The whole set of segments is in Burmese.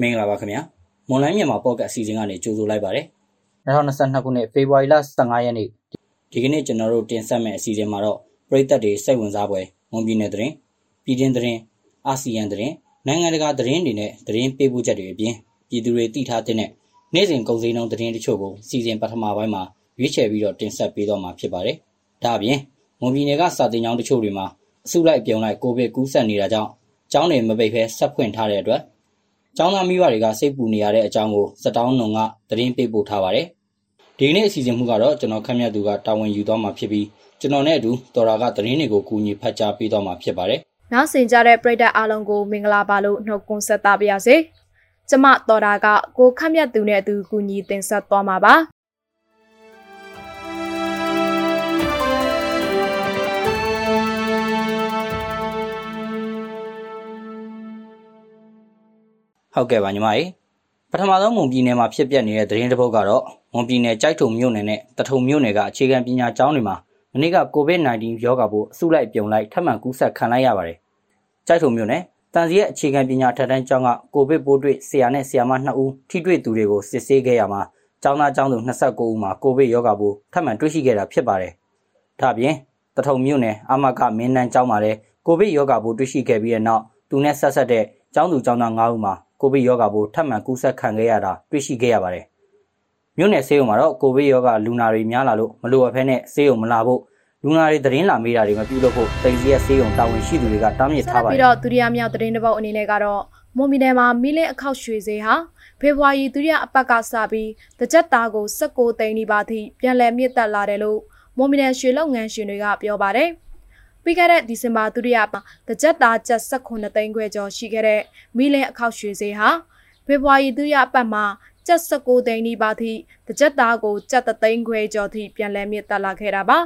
မင်္ဂလာပါခင်ဗျာမွန်လိုင်းမြန်မာပေါ့ကတ်အစီအစဉ်ကနေကြိုဆိုလိုက်ပါတယ်2022ခုနှစ်ဖေဖော်ဝါရီလ15ရက်နေ့ဒီကနေ့ကျွန်တော်တို့တင်ဆက်မယ့်အစီအစဉ်မှာတော့ပြည်သက်တွေစိတ်ဝင်စားပွဲမွန်ပြည်နယ်သတင်းပြည်တွင်းသတင်းအာဆီယံသတင်းနိုင်ငံတကာသတင်းတွေနဲ့သတင်းပေးပို့ချက်တွေအပြင်ပြည်သူတွေသိထားတဲ့နေ့စဉ်ကုန်စည်နှုန်းသတင်းတချို့ကိုစီစဉ်ပထမပိုင်းမှာရွေးချယ်ပြီးတော့တင်ဆက်ပေးတော့မှာဖြစ်ပါတယ်ဒါအပြင်မွန်ပြည်နယ်ကစာတင်ကျောင်းတချို့တွေမှာအစုလိုက်ပြုံလိုက်ကိုဗစ်ကူးစက်နေတာကြောင့်ကျောင်းတွေမပိတ်ဘဲဆက်ဖွင့်ထားတဲ့အတွက် ကျောင်းသားမိဘတွေကစိတ်ပူနေရတဲ့အကြောင်းကိုစတောင်းနုံကသတင်းပေးပို့ထားပါတယ်။ဒီနေ့အစီအစဉ်မှုကတော့ကျွန်တော်ခန့်မှန်းသူကတာဝန်ယူသွားမှာဖြစ်ပြီးကျွန်တော်နဲ့အတူတော်ရာကသတင်းတွေကိုကူညီဖတ်ကြားပေးသွားမှာဖြစ်ပါတယ်။နောက်ဆင်ကြတဲ့ပရိသတ်အားလုံးကိုမင်္ဂလာပါလို့နှုတ်ခွန်းဆက်သပါရစေ။ကျမတော်ရာကကိုခန့်မှန်းသူနဲ့အတူကူညီတင်ဆက်သွားမှာပါ ဟုတ်ကဲ့ပါညီမကြီးပထမဆုံးမွန်ပြည်နယ်မှာဖြစ်ပျက်နေတဲ့သတင်းတစ်ပုဒ်ကတော့မွန်ပြည်နယ်ကြိုက်ထုံမြို့နယ်နဲ့တထုံမြို့နယ်ကအခြေခံပညာကျောင်းတွေမှာမနေ့က COVID-19 ရောဂါပိုးအစုလိုက်ပြုံလိုက်ထပ်မံကူးစက်ခံလိုက်ရပါတယ်။ကြိုက်ထုံမြို့နယ်တန်စီရဲ့အခြေခံပညာထက်တန်းကျောင်းကကိုဗစ်ပိုးတွေ့ဆရာနဲ့ဆရာမ2ဦးထိတွေ့သူတွေကိုစစ်ဆေးခဲ့ရမှာကျောင်းသားကျောင်းသူ29ဦးမှာကိုဗစ်ရောဂါပိုးထပ်မံတွေ့ရှိခဲ့တာဖြစ်ပါတယ်။ဒါ့အပြင်တထုံမြို့နယ်အမကမင်းနန်းကျောင်းမှာလည်းကိုဗစ်ရောဂါပိုးတွေ့ရှိခဲ့ပြီးတဲ့နောက်သူနဲ့ဆက်ဆက်တဲ့ကျောင်းသူကျောင်းသား9ဦးမှာ ကိုဗစ်ရောဂါပိုးထပ်မံကူးစက်ခံခဲ့ရတာတွေ့ရှိခဲ့ရပါတယ်။မြို့နယ်ဆေးရုံမှာတော့ကိုဗစ်ရောဂါလူနာတွေများလာလို့မလိုအပ်ဘဲနဲ့ဆေးရုံမလာဖို့လူနာတွေသတင်းလာမေးတာတွေမပြုလုပ်ဖို့တိမ်စီရဲ့ဆေးရုံတာဝန်ရှိသူတွေကတားမြစ်ထားပါတယ်။ပြီးတော့ဒုတိယမြောက်သတင်းတစ်ပုဒ်အနေနဲ့ကတော့မွန်ပြည်နယ်မှာမီလင်းအခောက်ရွှေဈေးဟာဖေဖော်ဝါရီဒုတိယအပတ်ကစပြီးတကြက်သားကို16သိန်းနီးပါးထိပြန်လည်မြင့်တက်လာတယ်လို့မွန်ပြည်နယ်ရွှေလုပ်ငန်းရှင်တွေကပြောပါတယ်။ ပြီးခဲ့တဲ့ဒီဇင်ဘာဒုတိယမှာတကြက်သားကျပ်18သိန်းခွဲကျော်ရှိခဲ့တဲ့မီလင်းအခောက်ရွှေဈေးဟာဖေဖော်ဝါရီဒုတိယအပတ်မှာကျပ်19သိန်းနီးပါးထိတကြက်သားကိုကျပ်3သိန်းခွဲကျော်ထိပြန်လည်မြင့်တက်လာခဲ့တာပါ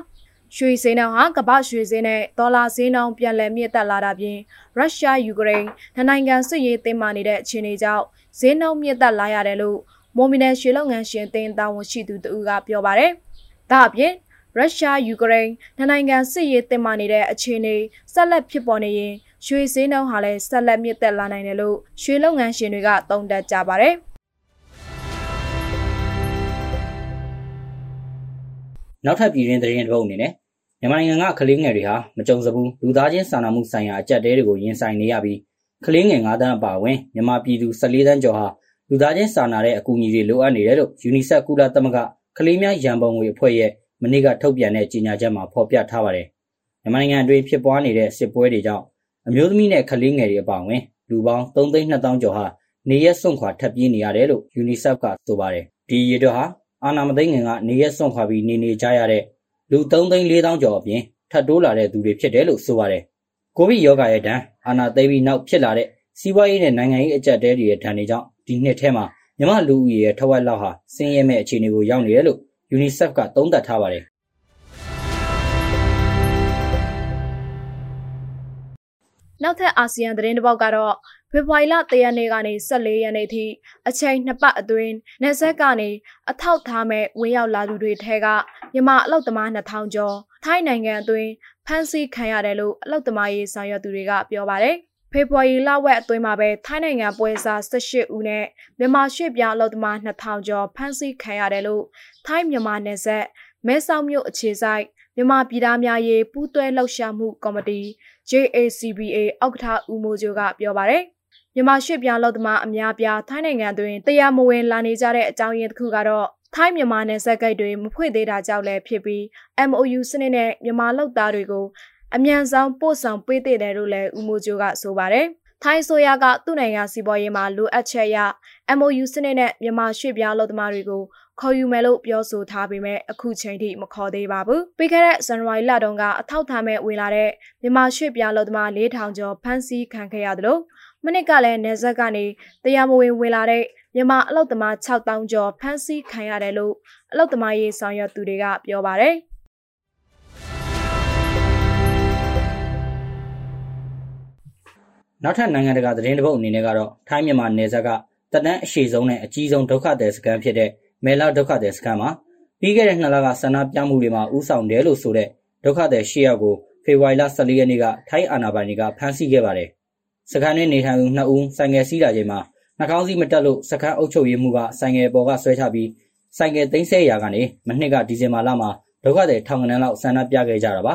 ရွှေစင်းနှောင်ဟာကမ္ဘာရွှေစင်းနဲ့ဒေါ်လာစင်းနှောင်ပြန်လည်မြင့်တက်လာတာပြင်ရုရှားယူကရိန်းနိုင်ငံစစ်ရေးတင်းမာနေတဲ့အခြေအနေကြောင့်ဈေးနှုန်းမြင့်တက်လာရတယ်လို့မိုမီနယ်ရွှေလုပ်ငန်းရှင်အသင်းတာဝန်ရှိသူတူကပြောပါတယ်။ဒါအပြင် ရုရှားယူကရိန်းနိုင်ငံစစ်ရေးတင်မာနေတဲ့အခြေအနေဆက်လက်ဖြစ်ပေါ်နေရင်ရွှေစည်းနှုန်းဟာလည်းဆက်လက်မြင့်တက်လာနိုင်တယ်လို့ရွှေလုပ်ငန်းရှင်တွေကသုံးသပ်ကြပါတယ်နောက်ထပ်ပြည်တွင်းသတင်းတစ်ပုဒ်အနေနဲ့မြန်မာနိုင်ငံကကလေးငယ်တွေဟာမကြုံစဘူးလူသားချင်းစာနာမှုဆိုင်ရာအကြက်တဲတွေကိုရင်ဆိုင်နေရပြီးကလေးငယ်9တန်းအပါအဝင်မြန်မာပြည်သူ14တန်းကျော်ဟာလူသားချင်းစာနာတဲ့အကူအညီတွေလိုအပ်နေတယ်လို့ UNICEF ကုလသမဂ္ဂကလေးများရန်ပုံငွေအဖွဲ့ရဲ့ မနေ့ကထုတ်ပြန်တဲ့ကြေညာချက်မှာဖော်ပြထားပါတယ်။မြန်မာနိုင်ငံအတွင်းဖြစ်ပွားနေတဲ့စစ်ပွဲတွေကြောင့်အမျိုးသမီးနဲ့ကလေးငယ်တွေအပါအဝင်လူပေါင်း3သိန်း2သောင်းကျော်ဟာနေရက်စွန့်ခွာထပ်ပြေးနေရတယ်လို့ UNICEF ကဆိုပါတယ်။ဒီရေတော့ဟာအာနာမသိငင်ကနေရက်စွန့်ခွာပြီးနေနေကြရတဲ့လူ3သိန်း4သောင်းကျော်အပြင်ထပ်တိုးလာတဲ့သူတွေဖြစ်တယ်လို့ဆိုပါတယ်။ကိုဗစ်ရောဂါရဲ့ဒဏ်အာနာသိပြီးနောက်ဖြစ်လာတဲ့စီးပွားရေးနဲ့နိုင်ငံရေးအကျပ်တဲတွေရဲ့ဒဏ်တွေကြောင့်ဒီနှစ်ထဲမှာမြမလူဦးရေရဲ့ထဝက်လောက်ဟာဆင်းရဲမဲ့အခြေအနေကိုရောက်နေတယ်လို့ UNICEF ကသုံးသပ်ထားပါတယ်နောက်ထပ်အာဆီယံသတင်းတစ်ပုဒ်ကတော့ဖေဖော်ဝါရီလ3ရက်နေ့ကနေ14ရက်နေ့ထိအချိန်နှစ်ပတ်အတွင်းနေဆက်ကနေအထောက်ထားမဲ့ဝင်းရောက်လာသူတွေထဲကမြန်မာအလောက်သမား2000ကျော်ထိုင်းနိုင်ငံအတွင်းဖမ်းဆီးခံရတယ်လို့အလောက်သမားရေးဆောင်ရွက်သူတွေကပြောပါတယ်။ ဖေဖော်ဝါရီလဝက်အတွင်းမှာပဲထိုင်းနိုင်ငံပွဲစား18ဦးနဲ့မြန်မာရွှေ့ပြောင်းအလုပ်သမား2000ကျော်ဖမ်းဆီးခံရတယ်လို့ထိုင်းမြန်မာနယ်စပ်မဲဆောက်မြို့အခြေဆိုင်မြန်မာပြည်သားများရေးပူးတွဲလှုပ်ရှားမှုကော်မတီ JACBA အောက်ကထာဦးမိုးကျိုးကပြောပါရယ်မြန်မာရွှေ့ပြောင်းလုပ်သမားအများပြားထိုင်းနိုင်ငံတွင်တရားမဝင်လာနေကြတဲ့အကြောင်းရင်းတစ်ခုကတော့ထိုင်းမြန်မာနယ်စပ်ဂိတ်တွေမဖွင့်သေးတာကြောင့်လည်းဖြစ်ပြီး MOU စနစ်နဲ့မြန်မာလုပ်သားတွေကို အမြန်ဆုံးပို့ဆောင်ပေးတဲ့တယ်လို့လည်းဦးမိုးကျိုးကဆိုပါတယ်။ထိုင်းဆိုရကသူ့နိုင်ငံစီးပွားရေးမှာလိုအပ်ချက်ရ MOU စနစ်နဲ့မြန်မာရွှေ့ပြောင်းလုပ်သမားတွေကိုခေါ်ယူမယ်လို့ပြောဆိုထားပေမဲ့အခုချိန်ထိမခေါ်သေးပါဘူး။ပြီးခဲ့တဲ့ဇန်နဝါရီလတုန်းကအထောက်ထားမဲ့ဝင်လာတဲ့မြန်မာရွှေ့ပြောင်းလုပ်သမား4000ကျော်ဖမ်းဆီးခံခဲ့ရတယ်လို့မနစ်ကလည်းနေဆက်ကနေတရားမဝင်ဝင်လာတဲ့မြန်မာအလုပ်သမား6000ကျော်ဖမ်းဆီးခံရတယ်လို့အလုပ်သမားရေးဆောင်ရွက်သူတွေကပြောပါတယ်။ နောက်ထပ်နိုင်ငံတကာသတင်းတစ်ပုဒ်အနေနဲ့ကတော့ထိုင်းမြန်မာနယ်စပ်ကတက်တန်းအရှိဆုံးနဲ့အကြီးဆုံးဒုက္ခသည်စခန်းဖြစ်တဲ့မဲလာဒုက္ခသည်စခန်းမှာပြီးခဲ့တဲ့နှစ်လကဆန္ဒပြမှုတွေမှာဥဆောင်တယ်လို့ဆိုတဲ့ဒုက္ခသည်၈ယောက်ကိုဖေဖော်ဝါရီလ14ရက်နေ့ကထိုင်းအာဏာပိုင်တွေကဖမ်းဆီးခဲ့ပါတယ်။စခန်းတွင်နေထိုင်သူ2ဦးဆိုင်ငယ်စီးလာချိန်မှာနှာခေါင်းစည်းမတက်လို့စခန်းအုပ်ချုပ်ရေးမှုကဆိုင်ငယ်ပေါ်ကဆွဲချပြီးဆိုင်ငယ်သိမ်းဆဲရာကနေမနှစ်ကဒီဇင်ဘာလမှာဒုက္ခသည်ထောင်ကနန်းလောက်ဆန္ဒပြခဲ့ကြတာပါ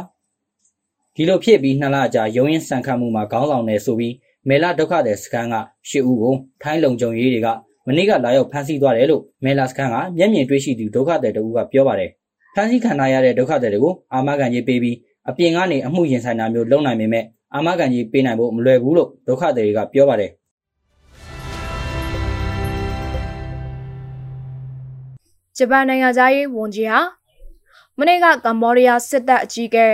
ဒီလိုဖြစ်ပြီးနှစ်လကြာရုံးရင်ဆန်ခတ်မှုမှာခေါင်းဆောင်နေဆိုပြီးမဲလာဒုက္ခသည်စခန်းကရှစ်ဦးကိုထိုင်းလုံခြုံရေးတွေကမနေ့ကလာရောက်ဖမ်းဆီးသွားတယ်လို့မဲလာစခန်းကမျက်မြင်တွေ့ရှိသူဒုက္ခသည်တဦးကပြောပါတယ်ဖမ်းဆီးခံရတဲ့ဒုက္ခသည်တွေကိုအာမခံကြီးပေးပြီးအပြင်ကနေအမှုရင်ဆိုင်တာမျိုးလုပ်နိုင်ပေမဲ့အာမခံကြီးပေးနိုင်ဖို့မလွယ်ဘူးလို့ဒုက္ခသည်တွေကပြောပါတယ်ဂျပန်နိုင်ငံသားရေးဝန်ကြီးဟာမနေ့ကကမ္ဘောဒီးယားစစ်တပ်အကြီးအကဲ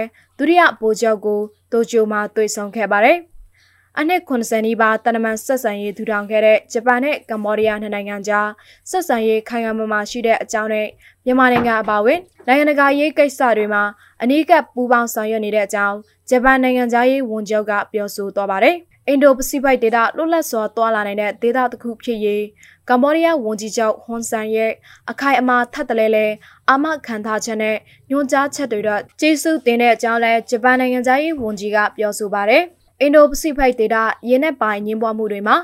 ဒုတိယဗိုလ်ချုပ်ကိုတိုကျိုမှာတွေ့ဆုံခဲ့ပါတယ်။အနှစ်80နီးပါးတနမန်ဆက်ဆံရေးထူထောင်ခဲ့တဲ့ဂျပန်နဲ့ကမ္ဘောဒီးယားနှစ်နိုင်ငံကြားဆက်ဆံရေးခိုင်ခိုင်မာမာရှိတဲ့အကြောင်းနဲ့မြန်မာနိုင်ငံအပါအဝင်နိုင်ငံတကာရေးကိစ္စတွေမှာအနီးကပ်ပူးပေါင်းဆောင်ရွက်နေတဲ့အကြောင်းဂျပန်နိုင်ငံသားရေးဝန်ချုပ်ကပြောဆိုသွားပါတယ်။ အင်ဒိုပစိဖိတ်ဒေသလွတ်လပ်စွာတွာလာနိုင်တဲ့ဒေသတစ်ခုဖြစ်ရေးကမ္ဘောဒီးယားဝန်ကြီးချုပ်ဟွန်ဆန်ရဲ့အခိုင်အမာထပ်တလဲလဲအာမခံထားချက်နဲ့ညွှန်ကြားချက်တွေတော့ကျေးဇူးတင်တဲ့အကြောင်းလဲဂျပန်နိုင်ငံသားရေးဝန်ကြီးကပြောဆိုပါတယ်။အင်ဒိုပစိဖိတ်ဒေသရင်းနဲ့ပိုင်ညှင်းပွားမှုတွေမှာ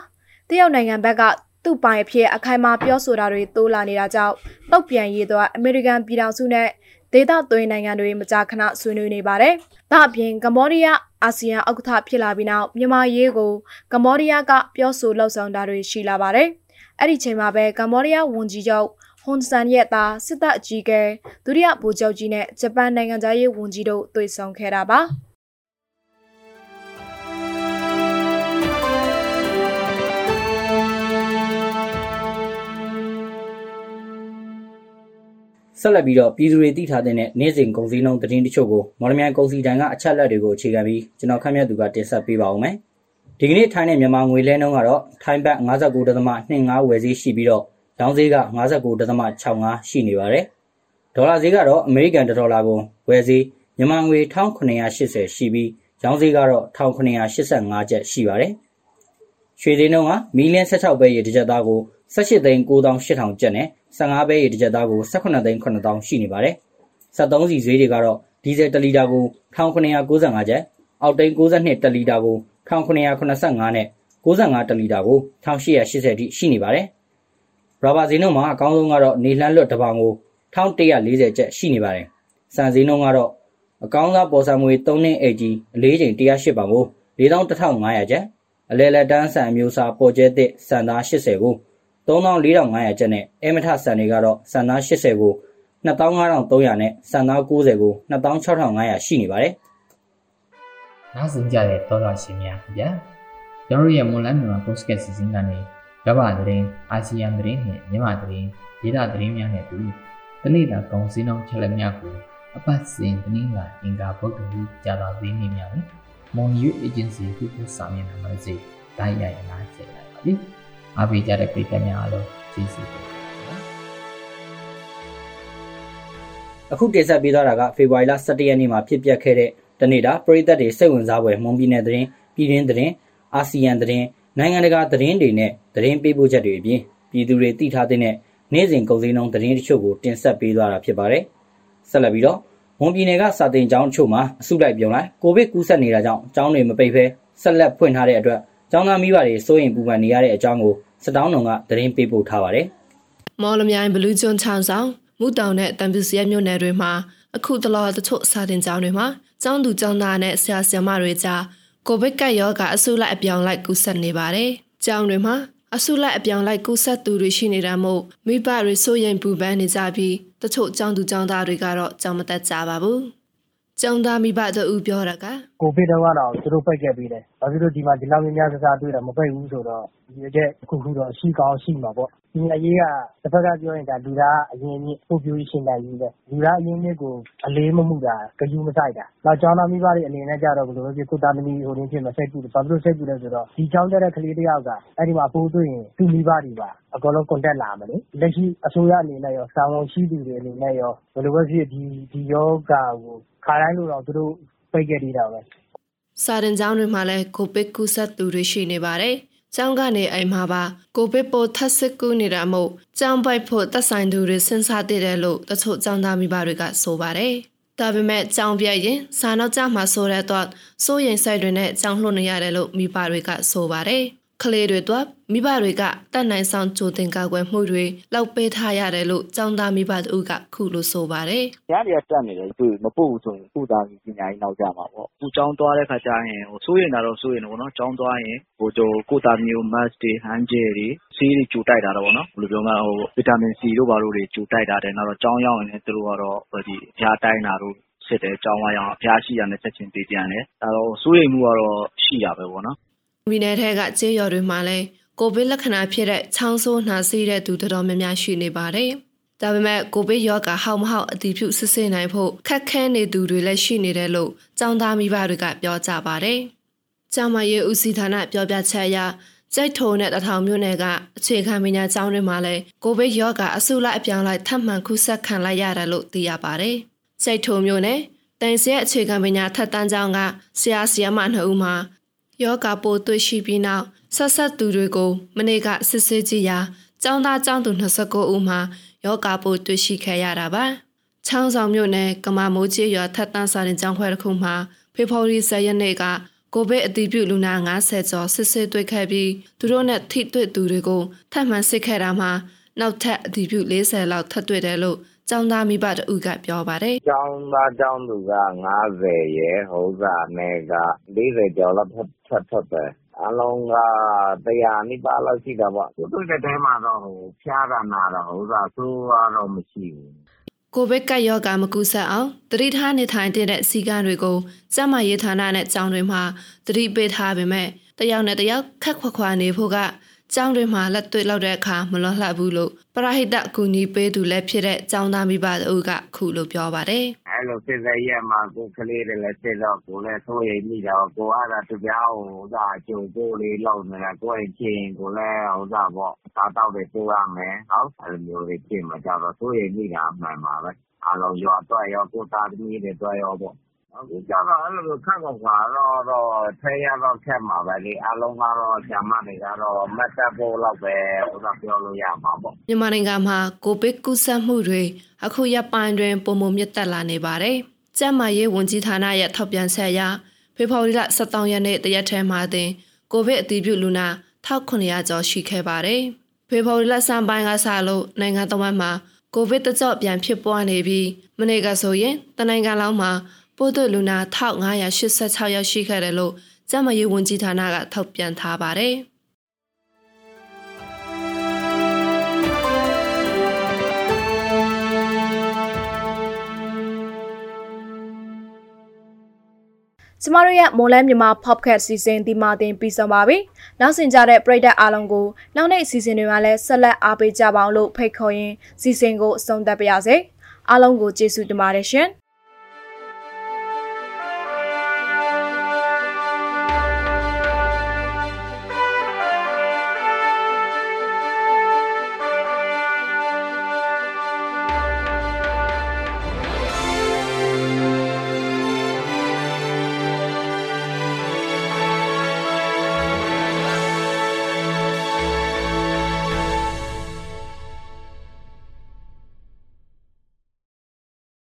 တရုတ်နိုင်ငံဘက်ကသူ့ပိုင်အဖြစ်အခိုင်အမာပြောဆိုတာတွေတိုးလာနေတာကြောင့်တုတ်ပြန်ရေးတော့အမေရိကန်ပြည်ထောင်စုနဲ့ဒေသသွင်းနိုင်ငံတွေမကြာခဏဆွေးနွေးနေပါတယ်။ဒါအပြင်ကမ္ဘောဒီးယား အာဆီယံဥက္ကဋ္ဌဖြစ်လာပြီးနောက်မြန်မာရေးကိုကမ္ဘောဒီးယားကပြောဆိုလှုပ်ဆောင်တာတွေရှိလာပါတယ်။အဲ့ဒီချိန်မှာပဲကမ္ဘောဒီးယားဝန်ကြီးချုပ်ဟွန်ဆန်ရဲ့သားစစ်တပ်အကြီးအကဲဒုတိယဗိုလ်ချုပ်ကြီးနဲ့ဂျပန်နိုင်ငံသားရေးဝန်ကြီးတို့တွေ့ဆုံခဲ့တာပါ။ ဆက်လက်ပြီးတော့ပြည်သူတွေသိထားတဲ့နေ့စဉ်ကုန်စည်နှုန်းသတင်းတချို့ကိုမော်လမြိုင်ကုန်စည်တိုင်ကအချက်လက်တွေကိုအခြေခံပြီးကျွန်တော်ခန့်မှန်းသူကတင်ဆက်ပေးပါဦးမယ်။ဒီကနေ့ထိုင်းနဲ့မြန်မာငွေလဲနှုန်းကတော့ထိုင်းဘတ်59.25ဝယ်ဈေးရှိပြီးတော့ရောင်းဈေးက59.65ရှိနေပါတယ်။ဒေါ်လာဈေးကတော့အမေရိကန်ဒေါ်လာကိုဝယ်ဈေးမြန်မာငွေ1980ရှိပြီးရောင်းဈေးကတော့1985ကျပ်ရှိပါတယ်။ရွှေဈေးနှုန်းကမီလီယံ16ပဲရေတစ်ကြက်သားကို18သိန်း9800ကျပ်နဲ့ 15ပဲရေတစ်ကြက်သားကို18သိန်း9000ရှိနေပါတယ်။73စီဈေးတွေကတော့ဒီဇယ်1လီတာကို1995ကျပ်အောက်တိန်62တလီတာကို1985နဲ့65တလီတာကို1880ထိရှိနေပါတယ်။ရာဘာဈေးနှုန်းမှာအကောင်းဆုံးကတော့နေလှမ်းလွတ်တစ်ပေါင်ကို1140ကျပ်ရှိနေပါတယ်။စံဈေးနှုန်းကတော့အကောင်းစားပေါ်ဆံမွေ3နှစ်အိတ်ကြီးအလေးချိန်108ပေါင်ကို41,500ကျပ်အလဲလက်တန်းဆန်မျိုးစားပေါ်ကျဲသစ်စံသား80ကို 34,500ကျပ်နဲ့အဲမထဆန်တွေကတော့ဆန်သား80ကို25,300နဲ့ဆန်သား90ကို26,500ရှိနေပါတယ်။နောက်ဆုံးကြတဲ့တောတော်ရှင်များဗျာ။ကျွန်တော်ရဲ့မွန်လန်းမြန်မာ podcast စီစဉ်ကနေရပါသတင်းအာဆီယံသတင်းနဲ့မြန်မာသတင်းဒေသသတင်းများနဲ့တူတနေ့တာကောင်းစင်းအောင်ချက်လက်များကိုအပတ်စဉ်တင်းလာအင်္ဂါဗုဒ္ဓဟူကြာသာပေးနေများတယ်။မွန်ယူ agency ခုခုစာမျက်နှာမှာစိတိုင်းရိုက်နားဆက်လိုက်ပါပြီ။ အားပေးကြတဲ့ပရိသတ်များအားလုံးကျေးဇူးတင်ပါတယ်အခုတင်ဆက်ပေးသွားတာကဖေဖော်ဝါရီလ17ရက်နေ့မှာဖြစ်ပျက်ခဲ့တဲ့တနေ့တာပရိသတ်တွေစိတ်ဝင်စားဖွယ်မွန်ပြည်နယ်သတင်းပြည်တွင်းသတင်းအာဆီယံသတင်းနိုင်ငံတကာသတင်းတွေနဲ့သတင်းပေးပို့ချက်တွေအပြင်ပြည်သူတွေသိထားတဲ့နေ့စဉ်ကုန်စည်နှုန်းသတင်းတချို့ကိုတင်ဆက်ပေးသွားတာဖြစ်ပါတယ်ဆက်လက်ပြီးတော့မွန်ပြည်နယ်ကစာတင်ကျောင်းအချို့မှာအစုလိုက်ပြုံလိုက်ကိုဗစ်ကူးစက်နေတာကြောင့်ကျောင်းတွေမပိတ်ဘဲဆက်လက်ဖွင့်ထားတဲ့အတွက် ကျောင်းသားမိဘတွေစိုးရိမ်ပူပန်နေရတဲ့အကြောင်းကိုစတောင်းတော်ကသတင်းပေးပို့ထားပါတယ်။မော်လမြိုင်ဘလူးကျွန်းချောင်းဆောင်မူတောင်နဲ့တန်ပူစရဲမြို့နယ်တွေမှာအခုတလောတချို့စာတင်ကျောင်းတွေမှာကျောင်းသူကျောင်းသားနဲ့ဆရာဆရာမတွေကြားကိုဗစ်ကပ်ရောဂါအဆုလိုက်အပြောင်းလိုက်ကူးစက်နေပါတယ်။ကျောင်းတွေမှာအဆုလိုက်အပြောင်းလိုက်ကူးစက်သူတွေရှိနေတာမို့မိဘတွေစိုးရိမ်ပူပန်နေကြပြီးတချို့ကျောင်းသူကျောင်းသားတွေကတော့ကြောင်မတက်ကြပါဘူး။ကျောင်းသားမိဘတို့ဦးပြောတာက ကိုဗစ်တော့ကတော့ သူတို့ပိတ်ခဲ့ပြီးတယ်။ဘာဖြစ်လို့ ဒီမှာ ဒီလောက်များများစားစားတွေ့တာ မပိတ်ဘူးဆိုတော့ဒီချက်ခုခုတော့ ရှိကောင်းရှိမှာပေါ့။ပညာရေးကတစ်ဖက်ကပြောရင်ဒါလူသားအရင်းအမြစ် ဖွံ့ဖြိုးရေးရှင်သန်ရေးပဲ။လူသားအရင်းအမြစ်ကို အလေးမမူတာ ဂရုမစိုက်တာ။နောက် ကျောင်းသားမိဘတွေအနေနဲ့ကျတော့ ဘယ်လိုပဲဖြစ်ကိုယ့်သားသမီးဟိုနေ့ဖြစ်မစိတ်ကူတယ်။ဘာဖြစ်လို့ စိတ်ကူလဲဆိုတော့ ဒီကျောင်းတက်တဲ့ ကလေးတစ်ယောက်က အဲ့ဒီမှာ ပိုးတွေ့ရင် သူ့မိဘတွေပါ အကုန်လုံး contact လာမယ်လေ။လက်ရှိအစိုးရအနေနဲ့ရော တာဝန်ရှိသူတွေအနေနဲ့ရော ဘယ်လိုပဲဖြစ်ဒီဒီယောဂါကို ခါတိုင်းလို့တော့သူတို့ ပိတ်ခဲ့သေးတာပဲစာတင်ကျောင်းတွေမှာလည်းကိုဗစ်ကူးစက်သူတွေရှိနေပါတယ်။ကျောင်းကနေအိမ်မှာပါကိုဗစ်ပိုးထပ်ဆစ်ကူးနေတာမို့ကျောင်းပိုက်ဖို့သက်ဆိုင်သူတွေစဉ်းစားတည်တယ်လို့တချို့ကျောင်းသားမိဘတွေကဆိုပါတယ်။ဒါပေမဲ့ကျောင်းပြည့်ရင်စာနောက်ကျမှဆိုတဲ့တော့စိုးရင်ဆိုင်တွေနဲ့ကျောင်းလှုပ်နေရတယ်လို့မိဘတွေကဆိုပါတယ်။ ကလေးတွေတော့မိဘတွေကတတ်နိုင်ဆောင်ကြိုတင်ကာကွယ်မှုတွေလောက်ပေးထားရတယ်လို့ចောင်းသားမိဘတို့ကခုလိုဆိုပါတယ်။ရားတွေကတက်နေတယ်သူမပို့ဘူးဆိုရင်ခုသားကြီးပညာကြီးနောက်ကြမှာပေါ့။ခုចောင်းသွားတဲ့ခါကျရင်ဟိုစိုးရင်တာတော့စိုးရင်တော့ဗောနော်။ចောင်းသွားရင်ဟိုတို့ကိုသားမျိုး mask တွေ hand gel တွေဆေးတွေကြိုတိုက်တာတော့ဗောနော်။ဘယ်လိုပြောမလဲဟိုဗီတာမင် C တို့ဘာလို့တွေကြိုတိုက်တာတယ်နောက်တော့ចောင်းရောက်ရင်လည်းသူတို့ကတော့ဒီဖျားတိုင်းတာတို့စစ်တယ်ကျောင်းဝါရောက်အဖျားရှိရနဲ့ချက်ချင်းပေးပြန်တယ်။ဒါတော့စိုးရိမ်မှုကတော့ရှိရပဲပေါ့နော်။ မိနယ်ထက်ကကျေးရွာတွေမှာလည်းကိုဗစ်လက္ခဏာဖြစ်တဲ့ချောင်းဆိုးနှာစေးတဲ့သူတော်တော်များများရှိနေပါတယ်။ဒါပေမဲ့ကိုဗစ်ရောဂါဟောက်မဟောက်အတိပြုစစ်ဆေးနိုင်ဖို့ခက်ခဲနေသူတွေလည်းရှိနေတယ်လို့ចောင်းသားမိဘတွေကပြောကြပါတယ်။ကျောင်းမရေးဦးစီးဌာနပြောပြချက်အရကြိုက်ထုံနဲ့တထောင်မြို့နယ်ကအခြေခံပညာကျောင်းတွေမှာလည်းကိုဗစ်ရောဂါအဆုလိုက်အပြောင်းလိုက်ထပ်မံခုဆက်ခံလိုက်ရတယ်လို့သိရပါတယ်။ကြိုက်ထုံမြို့နယ်တန်စီရဲ့အခြေခံပညာထက်တန်းကျောင်းကဆရာဆရာမနှစ်ဦးမှာ ယောဂပိုးတွေ့ရှိပြီးနောက်ဆက်ဆက်သူတွေကိုမနေ့ကစစ်ဆေးကြည့်ရာကျောင်းသားကျောင်းသူ29ဦးမှာယောဂပိုးတွေ့ရှိခဲ့ရတာပါ။ချောင်းဆောင်မြို့နယ်ကမာမိုးကြီးရွာထက်တန်းစာရင်ကျောင်းခွဲတစ်ခုမှာဖေဖော်ဝါရီ10ရက်နေ့ကကိုဗစ်အတည်ပြုလူနာ90ကျော်စစ်ဆေးတွေ့ခဲ့ပြီးသူတို့နဲ့ထိတွေ့သူတွေကိုထပ်မံစစ်ခဲ့တာမှာနောက်ထပ်အတည်ပြု40လောက်ထပ်တွေ့တယ်လို့ ကျောင်းသားမိဘတဦးကပြောပါတယ်။ကျောင်းသားကျောင်းသူက90ရယ်ဟုတ်ကနဲ့က40ကျော်လောက်ထပ်ထွက်တယ်။အားလုံးက100နီးပါးလောက်ရှိတာပေါ့။သူတို့တဲ့တဲမှာတော့ဟိုဖျားတာနာတာဟုတ်ကဆိုးတော့မရှိဘူး။ကိုဗစ်ကပ်ရောဂါမကူးစက်အောင်တတိထားနေထိုင်တဲ့စီကံတွေကိုစက်မရေးဌာနနဲ့ကျောင်းတွေမှာတတိပေးထားပေမဲ့တယောက်နဲ့တယောက်ခက်ခွက်ခွာနေဖို့က ကျောင်းတွေမှာလက်တွေ့လောက်တဲ့အခါမလွန်လှဘူးလို့ပရဟိတအကူအညီပေးသူလည်းဖြစ်တဲ့ကျောင်းသားမိဘတို့ကခုလိုပြောပါတယ်။အဲ့လိုစစ်စစ်ရက်မှာကိုကလေးတွေလည်းစစ်တော့ကိုလည်းဆိုရိမ်မိတော့ကိုအဲ့ဒါတပြားဟိုဒါကြိုကိုလေးလောက်နေတာကိုရင်ချင်းကိုလည်းဟိုဒါပေါ့စားတော့တွေတိုးရမယ်။ဟုတ်အဲ့လိုမျိုးတွေပြင်မှာကြတော့ဆိုရိမ်မိတာအမှန်ပါပဲ။အားလုံးရွာတော့ရောကိုသားသမီးတွေတော့ရောပေါ့ အခုကျတော့ အဲ့လိုခက်ခွာခွာတော့တော့ထဲရတော့ ခက်မှာပဲလေအလုံးကတော့ဂျာမတွေကတော့မတ်တပ်ဖို့လောက်ပဲဟိုကပြောလို့ရမှာပေါ့ မြန်မာနိုင်ငံမှာ ကိုဗစ်ကူးစက်မှုတွေ အခုရက်ပိုင်းတွင်ပုံမမြင့်တက်လာနေပါတယ်။ကျန်းမာရေးဝန်ကြီးဌာနရဲ့ထောက်ပြန်ချက်အရ ဖေဖော်ဝါရီလ17ရက်နေ့ တရက်ထဲမှာတင် ကိုဗစ်အတည်ပြုလူနာ1900ကျော်ရှိခဲ့ပါတယ်။ဖေဖော်ဝါရီလစံပိုင်းကစလို့ နိုင်ငံတော်မှာ ကိုဗစ်တကြော့ပြန်ဖြစ်ပွားနေပြီး မနေ့ကဆိုရင် တနိုင်ငံလုံးမှာ ပိုးသွလူနာ1586ယောက်ရှိခဲ့တယ်လို့ကျန်းမာရေးဝန်ကြီးဌာနကထုတ်ပြန်ထားပါတယ်။ကျမတို့ရဲ့မိုးလန်းမြန်မာ podcast စီစဉ်ဒီမှာတင်ပြီးဆုံးပါပြီ။နောက်ဆင်ကြတဲ့ပရိသတ်အားလုံးကိုနောက်နေ့စီစဉ်တွေမှာလည်းဆက်လက်အားပေးကြပါအောင်လို့ဖိတ်ခေါ်ရင်းစီစဉ်ကိုအဆုံးသတ်ပါရစေ။အားလုံးကိုကျေးဇူးတင်ပါတယ်ရှင်။